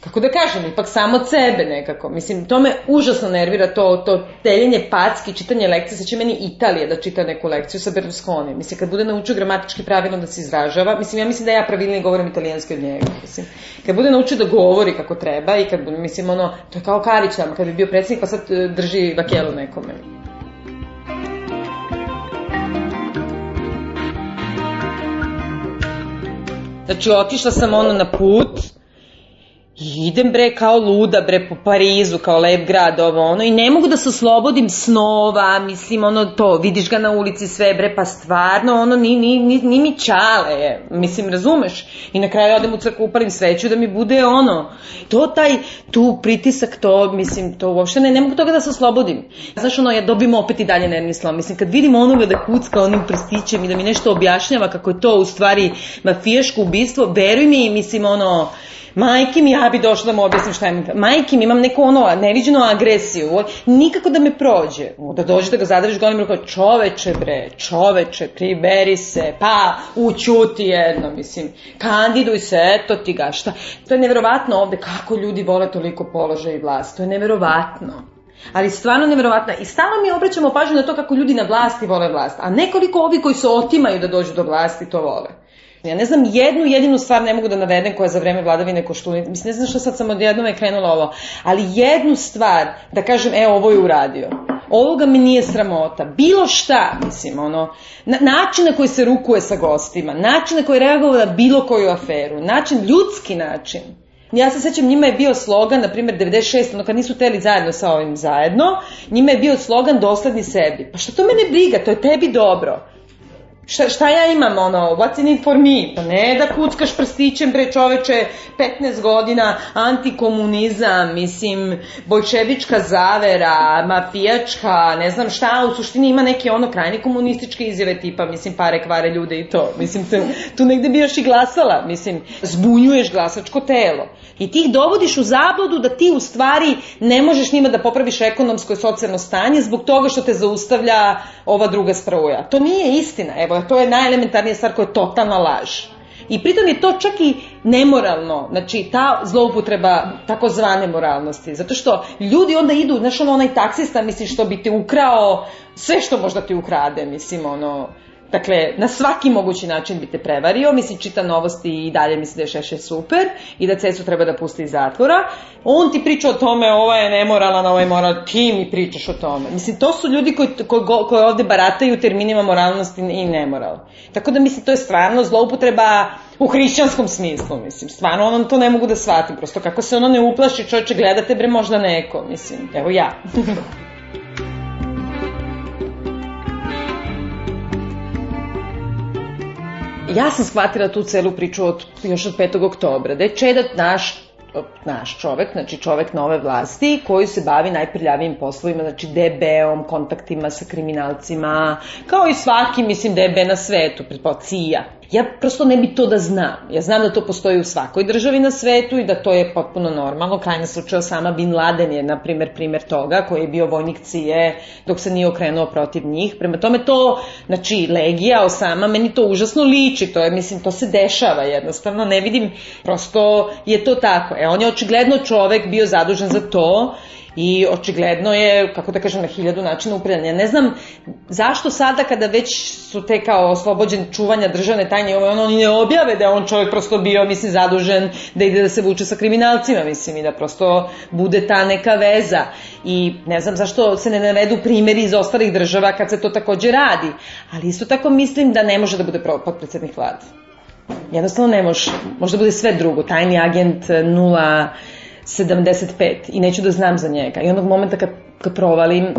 kako da kažem, ipak samo od sebe nekako. Mislim, to me užasno nervira, to, to teljenje packi, čitanje lekcije, sad će meni Italija da čita neku lekciju sa Berlusconi. Mislim, kad bude naučio gramatički pravilno da se izražava, mislim, ja mislim da ja pravilnije govorim italijanski od njega. Mislim, kad bude naučio da govori kako treba i kad, mislim, ono, to je kao Karić tamo, kad bi bio predsednik, pa sad e, drži vakelu nekome. Znači, otišla sam ono na put, I idem bre kao luda bre po Parizu, kao lep grad, ovo ono, i ne mogu da se oslobodim snova, mislim, ono to, vidiš ga na ulici sve bre, pa stvarno, ono, ni, ni, ni, ni mi čale je, mislim, razumeš? I na kraju odem u crku, upalim sveću da mi bude ono, to taj, tu pritisak, to, mislim, to uopšte ne, ne mogu toga da se oslobodim. Znaš, ono, ja dobim opet i dalje nervni slom, mislim, kad vidim onoga da kucka onim prstićem i da mi nešto objašnjava kako je to u stvari mafijaško ubistvo, veruj mi, mislim, ono, Majke mi, ja bi došla da mu objasnim šta imam. Majke mi, imam neku ono neviđenu agresiju. Nikako da me prođe. Da dođe da ga zadržiš golim rukom. Čoveče bre, čoveče, priberi se, pa učuti jedno, mislim. Kandiduj se, eto ti ga, šta. To je neverovatno ovde kako ljudi vole toliko položaj i vlast. To je neverovatno. Ali stvarno neverovatno. I stalno mi obraćamo pažnju na to kako ljudi na vlasti vole vlast. A nekoliko ovi koji se otimaju da dođu do vlasti to vole. Ja ne znam jednu jedinu stvar ne mogu da navedem koja je za vreme vladavine Koštunice. Mislim, ne znam što sad sam odjednom je krenula ovo. Ali jednu stvar da kažem, e, ovo je uradio. Ovoga mi nije sramota. Bilo šta, mislim, ono, na, način na koji se rukuje sa gostima, način na koji je reagovao na bilo koju aferu, način, ljudski način. Ja se sećam, njima je bio slogan, na primjer 96, ono kad nisu teli zajedno sa ovim zajedno, njima je bio slogan dosledni sebi. Pa što to mene briga, to je tebi dobro. Šta, šta ja imam, ono, what's in it for me? Pa ne da kuckaš prstićem pre čoveče 15 godina, antikomunizam, mislim, bolševička zavera, mafijačka, ne znam šta, u suštini ima neke ono krajne komunističke izjave tipa, mislim, pare kvare ljude i to. Mislim, tu, tu negde bi još i glasala, mislim, zbunjuješ glasačko telo. I ti ih dovodiš u zabludu da ti u stvari ne možeš njima da popraviš ekonomsko i socijalno stanje zbog toga što te zaustavlja ova druga struja. To nije istina, evo, to je najelementarnija stvar koja je totalna laž. I pritom je to čak i nemoralno, znači ta zloupotreba takozvane moralnosti, zato što ljudi onda idu, znaš ono onaj taksista, misli što bi ti ukrao sve što možda ti ukrade, mislim ono, Dakle, na svaki mogući način bi te prevario, misli čita novosti i dalje misli da je Šeše super i da Cecu treba da pusti iz zatvora. On ti priča o tome, ovo je nemoralan, ovo je moral, ti mi pričaš o tome. Mislim, to su ljudi koji, koji, koji ovde barataju terminima moralnosti i nemoral. Tako da, mislim, to je stvarno zloupotreba u hrišćanskom smislu, mislim. Stvarno, ono to ne mogu da shvatim. Prosto, kako se ono ne uplaši, čovječe, gledate bre možda neko, mislim. Evo ja. (laughs) ja sam shvatila tu celu priču od, još od 5. oktobra, da je Čeda naš naš čovek, znači čovek nove vlasti, koji se bavi najprljavijim poslovima, znači DB-om, kontaktima sa kriminalcima, kao i svaki, mislim, DB na svetu, pretpo CIA. Ja prosto ne bi to da znam. Ja znam da to postoji u svakoj državi na svetu i da to je potpuno normalno. Krajna slučaja sama Bin Laden je, na primer, primer toga, koji je bio vojnik cije dok se nije okrenuo protiv njih. Prema tome to, znači, Legija, Osama, meni to užasno liči. To je, mislim, to se dešava jednostavno. Ne vidim, prosto je to tako. E, on je očigledno čovek bio zadužen za to i očigledno je, kako da kažem, na hiljadu načina upravljanja. Ne znam zašto sada kada već su te kao oslobođen čuvanja državne tajne, ono oni ne objave da je on čovjek prosto bio, mislim, zadužen da ide da se vuče sa kriminalcima, mislim, i da prosto bude ta neka veza. I ne znam zašto se ne navedu primjeri iz ostalih država kad se to takođe radi. Ali isto tako mislim da ne može da bude potpredsednik vlade. Jednostavno ne može. Možda bude sve drugo. Tajni agent 0 75 i neću da znam za njega. I onog momenta kad, kad provalim,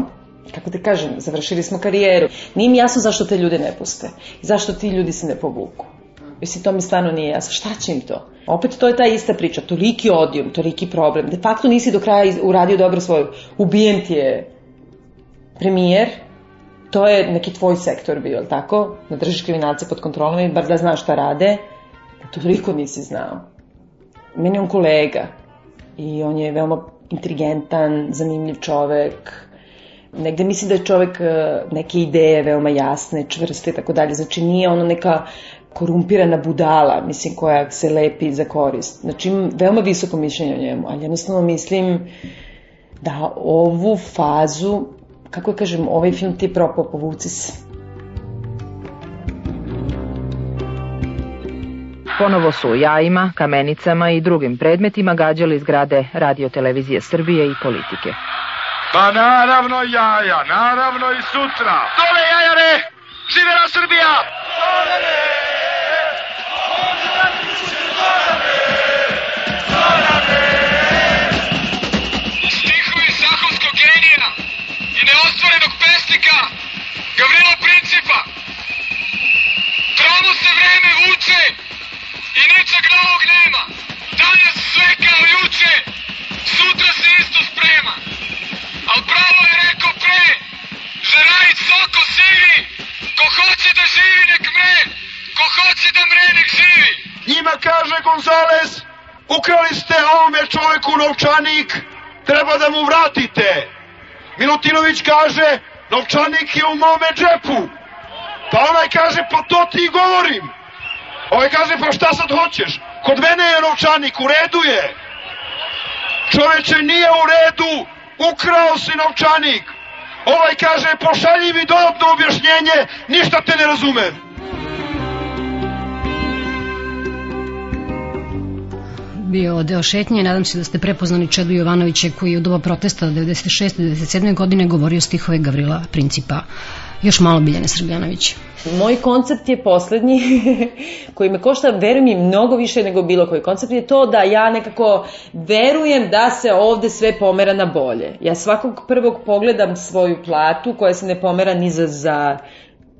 kako ti kažem, završili smo karijeru. Nije mi jasno zašto te ljude ne puste. Zašto ti ljudi se ne povuku. Mislim, to mi stvarno nije jasno. Šta će im to? Opet to je ta ista priča. Toliki odijum, toliki problem. De facto nisi do kraja uradio dobro svoju. Ubijen ti je premijer, to je neki tvoj sektor bio, tako? Da držiš kriminalce pod kontrolom i bar da znaš šta rade. Toliko nisi znao. Meni on kolega i on je veoma inteligentan, zanimljiv čovek, negde misli da je čovek e, neke ideje veoma jasne, čvrste i tako dalje, znači nije ono neka korumpirana budala, mislim, koja se lepi za korist. Znači, imam veoma visoko mišljenje o njemu, ali jednostavno mislim da ovu fazu, kako kažem, ovaj film ti je propao, povuci se. Ponovo su u jajima, kamenicama i drugim predmetima gađali zgrade radiotelevizije Srbije i politike. Pa naravno jaja, naravno i sutra. Dole jajare! Živela Srbija! Stihovi sahovskog genija i neostvorenog pesnika Gavrilo i ničeg novog nema. Danas sve kao juče, sutra se isto sprema. Al pravo je rekao pre, žerajić soko sivi, ko hoće da živi nek mre, ko hoće da mre nek živi. Njima kaže Gonzales, Ukrali ste ovome čoveku novčanik, treba da mu vratite. Milutinović kaže, novčanik je u mome džepu. Pa onaj kaže, pa to ti govorim. Ovaj kaže, pa šta sad hoćeš? Kod mene je novčanik, u redu je. Čoveče, nije u redu, ukrao si novčanik. Ovaj kaže, pošalji mi dodatno objašnjenje, ništa te ne razumem. bio deo šetnje. Nadam se da ste prepoznali Čedu Jovanovića koji je u doba protesta 96. 97. godine govorio stihove Gavrila Principa. Još malo Biljane Srbljanović. Moj koncept je poslednji, (laughs) koji me košta, verujem mi, mnogo više nego bilo koji koncept, je to da ja nekako verujem da se ovde sve pomera na bolje. Ja svakog prvog pogledam svoju platu koja se ne pomera ni za, za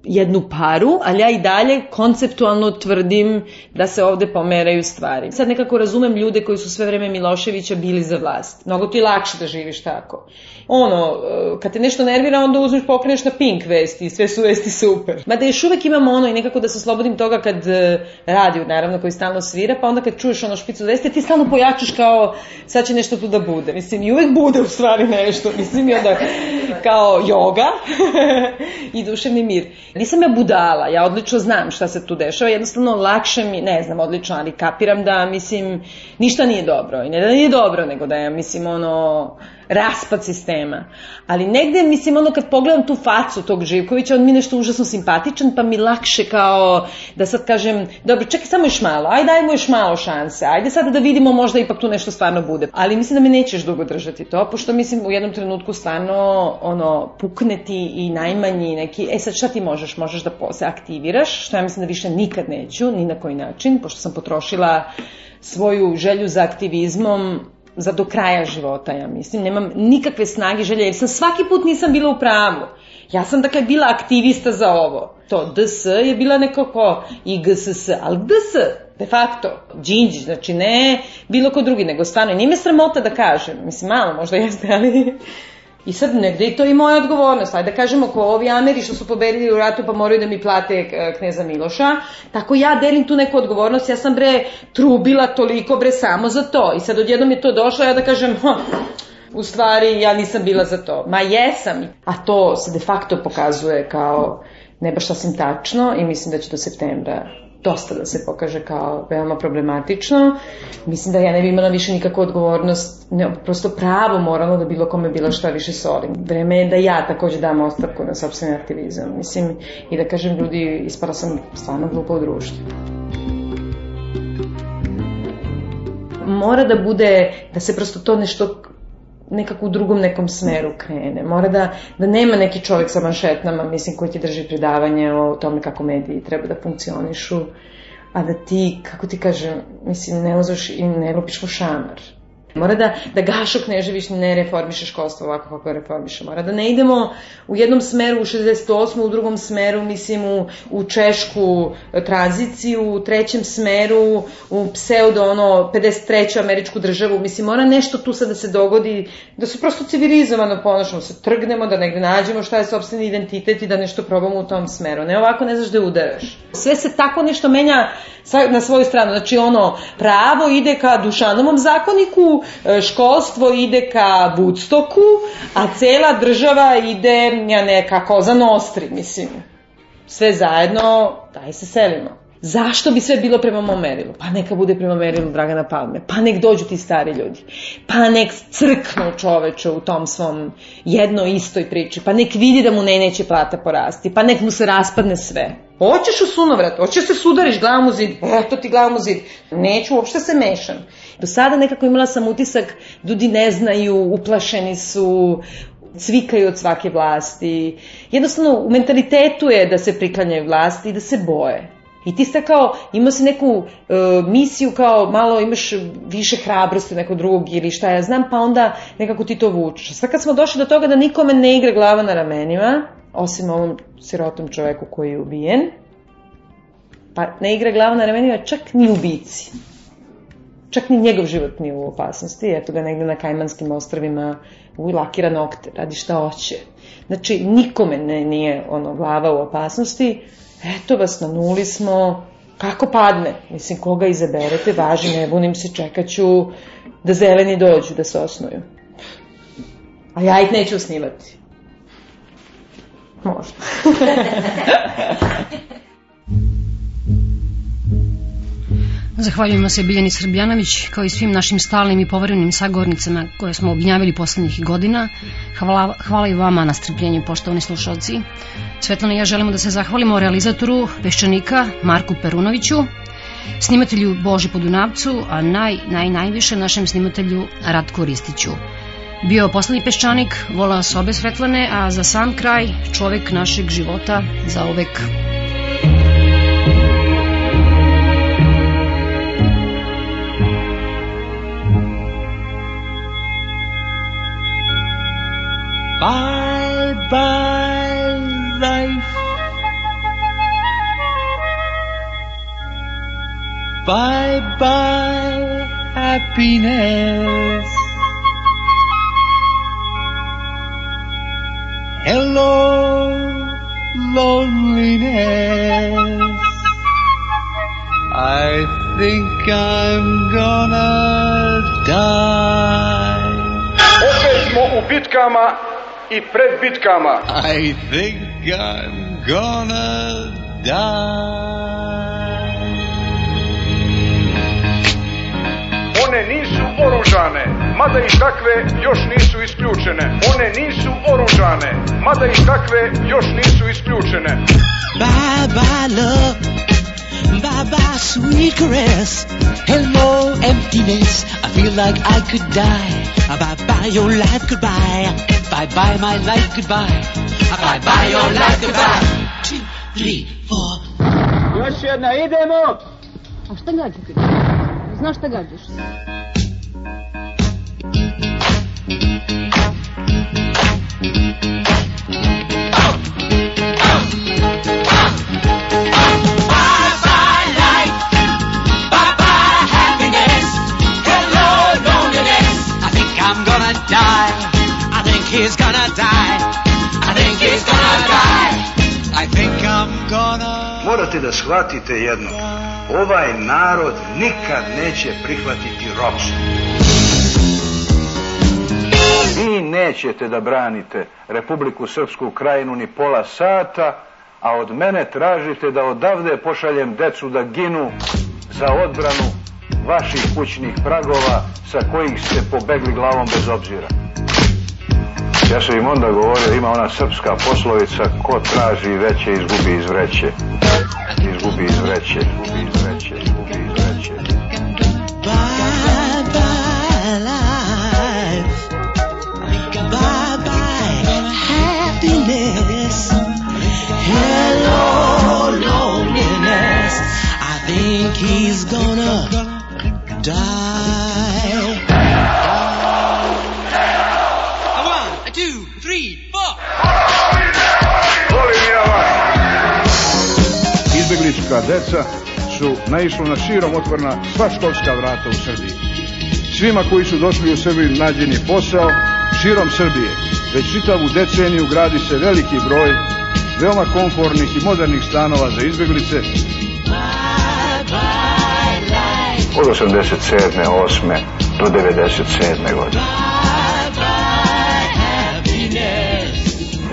jednu paru, ali ja i dalje konceptualno tvrdim da se ovde pomeraju stvari. Sad nekako razumem ljude koji su sve vreme Miloševića bili za vlast. Mnogo ti je lakše da živiš tako. Ono, e, kad te nešto nervira, onda uzmeš pokreneš na pink vesti i sve su vesti super. Mada još uvek imamo ono i nekako da se slobodim toga kad e, radio, naravno, koji stalno svira, pa onda kad čuješ ono špicu vesti, ti stalno pojačaš kao sad će nešto tu da bude. Mislim, i uvek bude u stvari nešto. Mislim, i onda kao yoga (laughs) i duševni mir. Nisam ja budala, ja odlično znam šta se tu dešava, jednostavno lakše mi, ne znam odlično, ali kapiram da, mislim, ništa nije dobro. I ne da nije dobro, nego da je, mislim, ono, raspad sistema. Ali negde, mislim, ono kad pogledam tu facu tog Živkovića, on mi nešto užasno simpatičan, pa mi lakše kao da sad kažem, dobro, čekaj samo još malo, ajde dajmo još malo šanse, ajde sada da vidimo možda ipak tu nešto stvarno bude. Ali mislim da me nećeš dugo držati to, pošto mislim u jednom trenutku stvarno ono, pukne ti i najmanji neki, e sad šta ti možeš? Možeš da se aktiviraš, što ja mislim da više nikad neću, ni na koji način, pošto sam potrošila svoju želju za aktivizmom za do kraja života, ja mislim. Nemam nikakve snage želje, jer sam svaki put nisam bila u pravu. Ja sam dakle bila aktivista za ovo. To DS je bila nekako i GSS, ali DS de facto, Đinđić, znači ne bilo ko drugi, nego stvarno, nije me sramota da kažem, mislim malo možda jeste, ali I sad negde i to i moja odgovornost. Ajde da kažemo, ko ovi Ameri što su pobedili u ratu pa moraju da mi plate e, kneza Miloša, tako ja delim tu neku odgovornost. Ja sam bre trubila toliko bre samo za to. I sad odjednom je to došlo, ja da kažem, ha, u stvari ja nisam bila za to. Ma jesam. A to se de facto pokazuje kao ne baš sasvim tačno i mislim da će do septembra dosta da se pokaže kao veoma problematično. Mislim da ja ne bi imala više nikakvu odgovornost, ne, prosto pravo moralno da bilo kome bilo šta više solim. Vreme je da ja takođe dam ostavku na sobstveni aktivizam. Mislim, i da kažem ljudi, ispala sam stvarno glupa u društvu. Mora da bude, da se prosto to nešto nekako u drugom nekom smeru krene. Mora da, da nema neki čovjek sa manšetnama, mislim, koji ti drži predavanje o tome kako mediji treba da funkcionišu, a da ti, kako ti kažem, mislim, ne uzeš i ne lupiš u šamar. Mora da, da Gašo Knežević ne reformiše školstvo ovako kako reformiše. Mora da ne idemo u jednom smeru u 68. u drugom smeru, mislim, u, u češku tranziciju, u trećem smeru, u pseudo, ono, 53. američku državu. Mislim, mora nešto tu sad da se dogodi, da se prosto civilizovano ponašamo, se trgnemo, da negde nađemo šta je sobstveni identitet i da nešto probamo u tom smeru. Ne ovako ne znaš da udaraš. Sve se tako nešto menja na svoju stranu. Znači, ono, pravo ide ka Dušanovom zakoniku, E, školstvo ide ka Woodstocku, a cela država ide, ja ne, kako za Nostri, mislim. Sve zajedno, daj se selimo. Zašto bi sve bilo prema mom merilu? Pa neka bude prema merilu Dragana Palme. Pa nek dođu ti stari ljudi. Pa nek crknu čoveče u tom svom jedno istoj priči. Pa nek vidi da mu ne neće plata porasti. Pa nek mu se raspadne sve. Hoćeš u sunovrat, hoćeš se sudariš glavom u zid, eto ti glavom u zid. Neću, uopšte se mešam. Do sada nekako imala sam utisak, ljudi ne znaju, uplašeni su, cvikaju od svake vlasti. Jednostavno, u mentalitetu je da se priklanjaju vlasti i da se boje. I ti ste kao, imao si neku uh, misiju kao malo imaš više hrabrosti nekog drugog ili šta ja znam, pa onda nekako ti to vučeš. Sve kad smo došli do toga da nikome ne igra glava na ramenima, osim ovom sirotom čoveku koji je ubijen, pa ne igra glava na ramenima čak ni ubici čak ni njegov život nije u opasnosti, eto ga negde na Kajmanskim ostravima u lakira nokte, radi šta hoće. Znači, nikome ne, nije ono, glava u opasnosti, eto vas, na nuli smo, kako padne. Mislim, koga izaberete, važi, ne bunim se, čekaću da zeleni dođu, da se osnuju. A ja ih neću osnivati. Možda. (laughs) Zahvaljujemo se Biljani Srbljanović kao i svim našim stalnim i poverenim sagovornicama koje smo obnjavili poslednjih godina. Hvala, hvala i vama na strpljenju, poštovani slušalci. Svetlana i ja želimo da se zahvalimo realizatoru Peščanika Marku Perunoviću, snimatelju Boži Podunavcu, a naj, naj, najviše našem snimatelju Ratku Ristiću. Bio poslednji peščanik, vola s obe Svetlane, a za sam kraj čovek našeg života za uvek. Bye bye life. Bye bye happiness. Hello loneliness. I think I'm gonna die. Opet smo u bitkama i pred bitkama. I think I'm gonna die. One nisu oružane, mada i takve još nisu isključene. One nisu oružane, mada i takve još nisu isključene. Bye bye love, bye bye sweet caress. Hello emptiness, I feel like I could die. Bye bye your life goodbye, bye bye my life goodbye. Bye bye your life goodbye. Two, three, four. Još jedna, idemo! A šta gađate? Znaš šta gađaš? Morate da shvatite jedno. Ovaj narod nikad neće prihvatiti ropstvo. Vi nećete da branite Republiku Srpsku krajinu ni pola sata, a od mene tražite da odavde pošaljem decu da ginu za odbranu vaših kućnih pragova sa kojih ste pobegli glavom bez obzira. Ja sam im onda govorio, ima ona srpska poslovica, ko traži veće, izgubi iz vreće. Izgubi iz vreće, izgubi iz vreće, izgubi iz vreće. Bye bye life. Bye bye happiness. Hello loneliness. I think he's gonna die. Deca su naišla na širom otvorna sva školska vrata u Srbiji. Svima koji su došli u Srbiju nađen je posao širom Srbije. Već čitavu deceniju gradi se veliki broj veoma komfornih i modernih stanova za izbeglice. Od 87. 8. do 97. godine.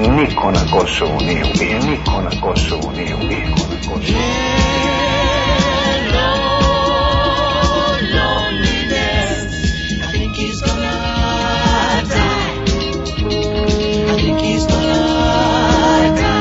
Niko na Kosovu nije ubijen, niko na Kosovu nije ubijen, niko na Kosovu. I think he's gonna die. I think he's gonna die.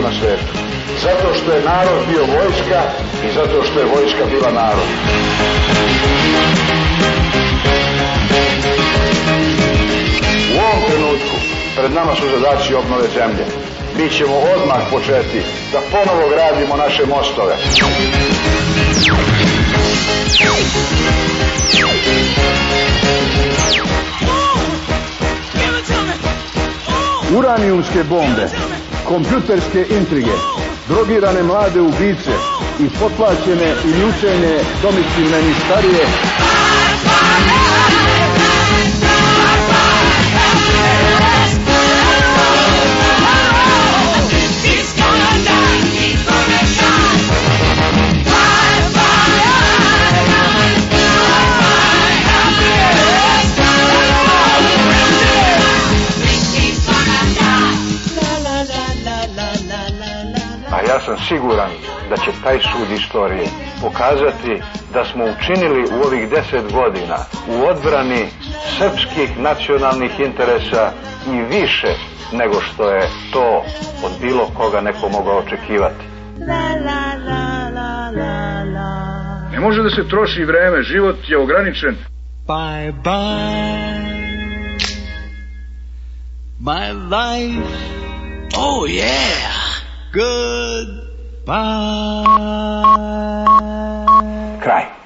Vojsku na svetu. Zato što je narod bio vojska i zato što je vojska bila narod. U ovom trenutku pred nama su zadaci obnove zemlje. Mi ćemo odmah početi da ponovo gradimo naše mostove. Ura uranijumske bombe, kompjuterske intrige, drogirane mlade ubice i potlačene i mučenje domicilne starije. Sam siguran da će taj sud istorije pokazati da smo učinili u ovih deset godina u odbrani srpskih nacionalnih interesa i više nego što je to od bilo koga neko mogao očekivati. Ne može da se troši vreme, život je ograničen. Bye bye. My life. Oh yeah. Goodbye. Kraj.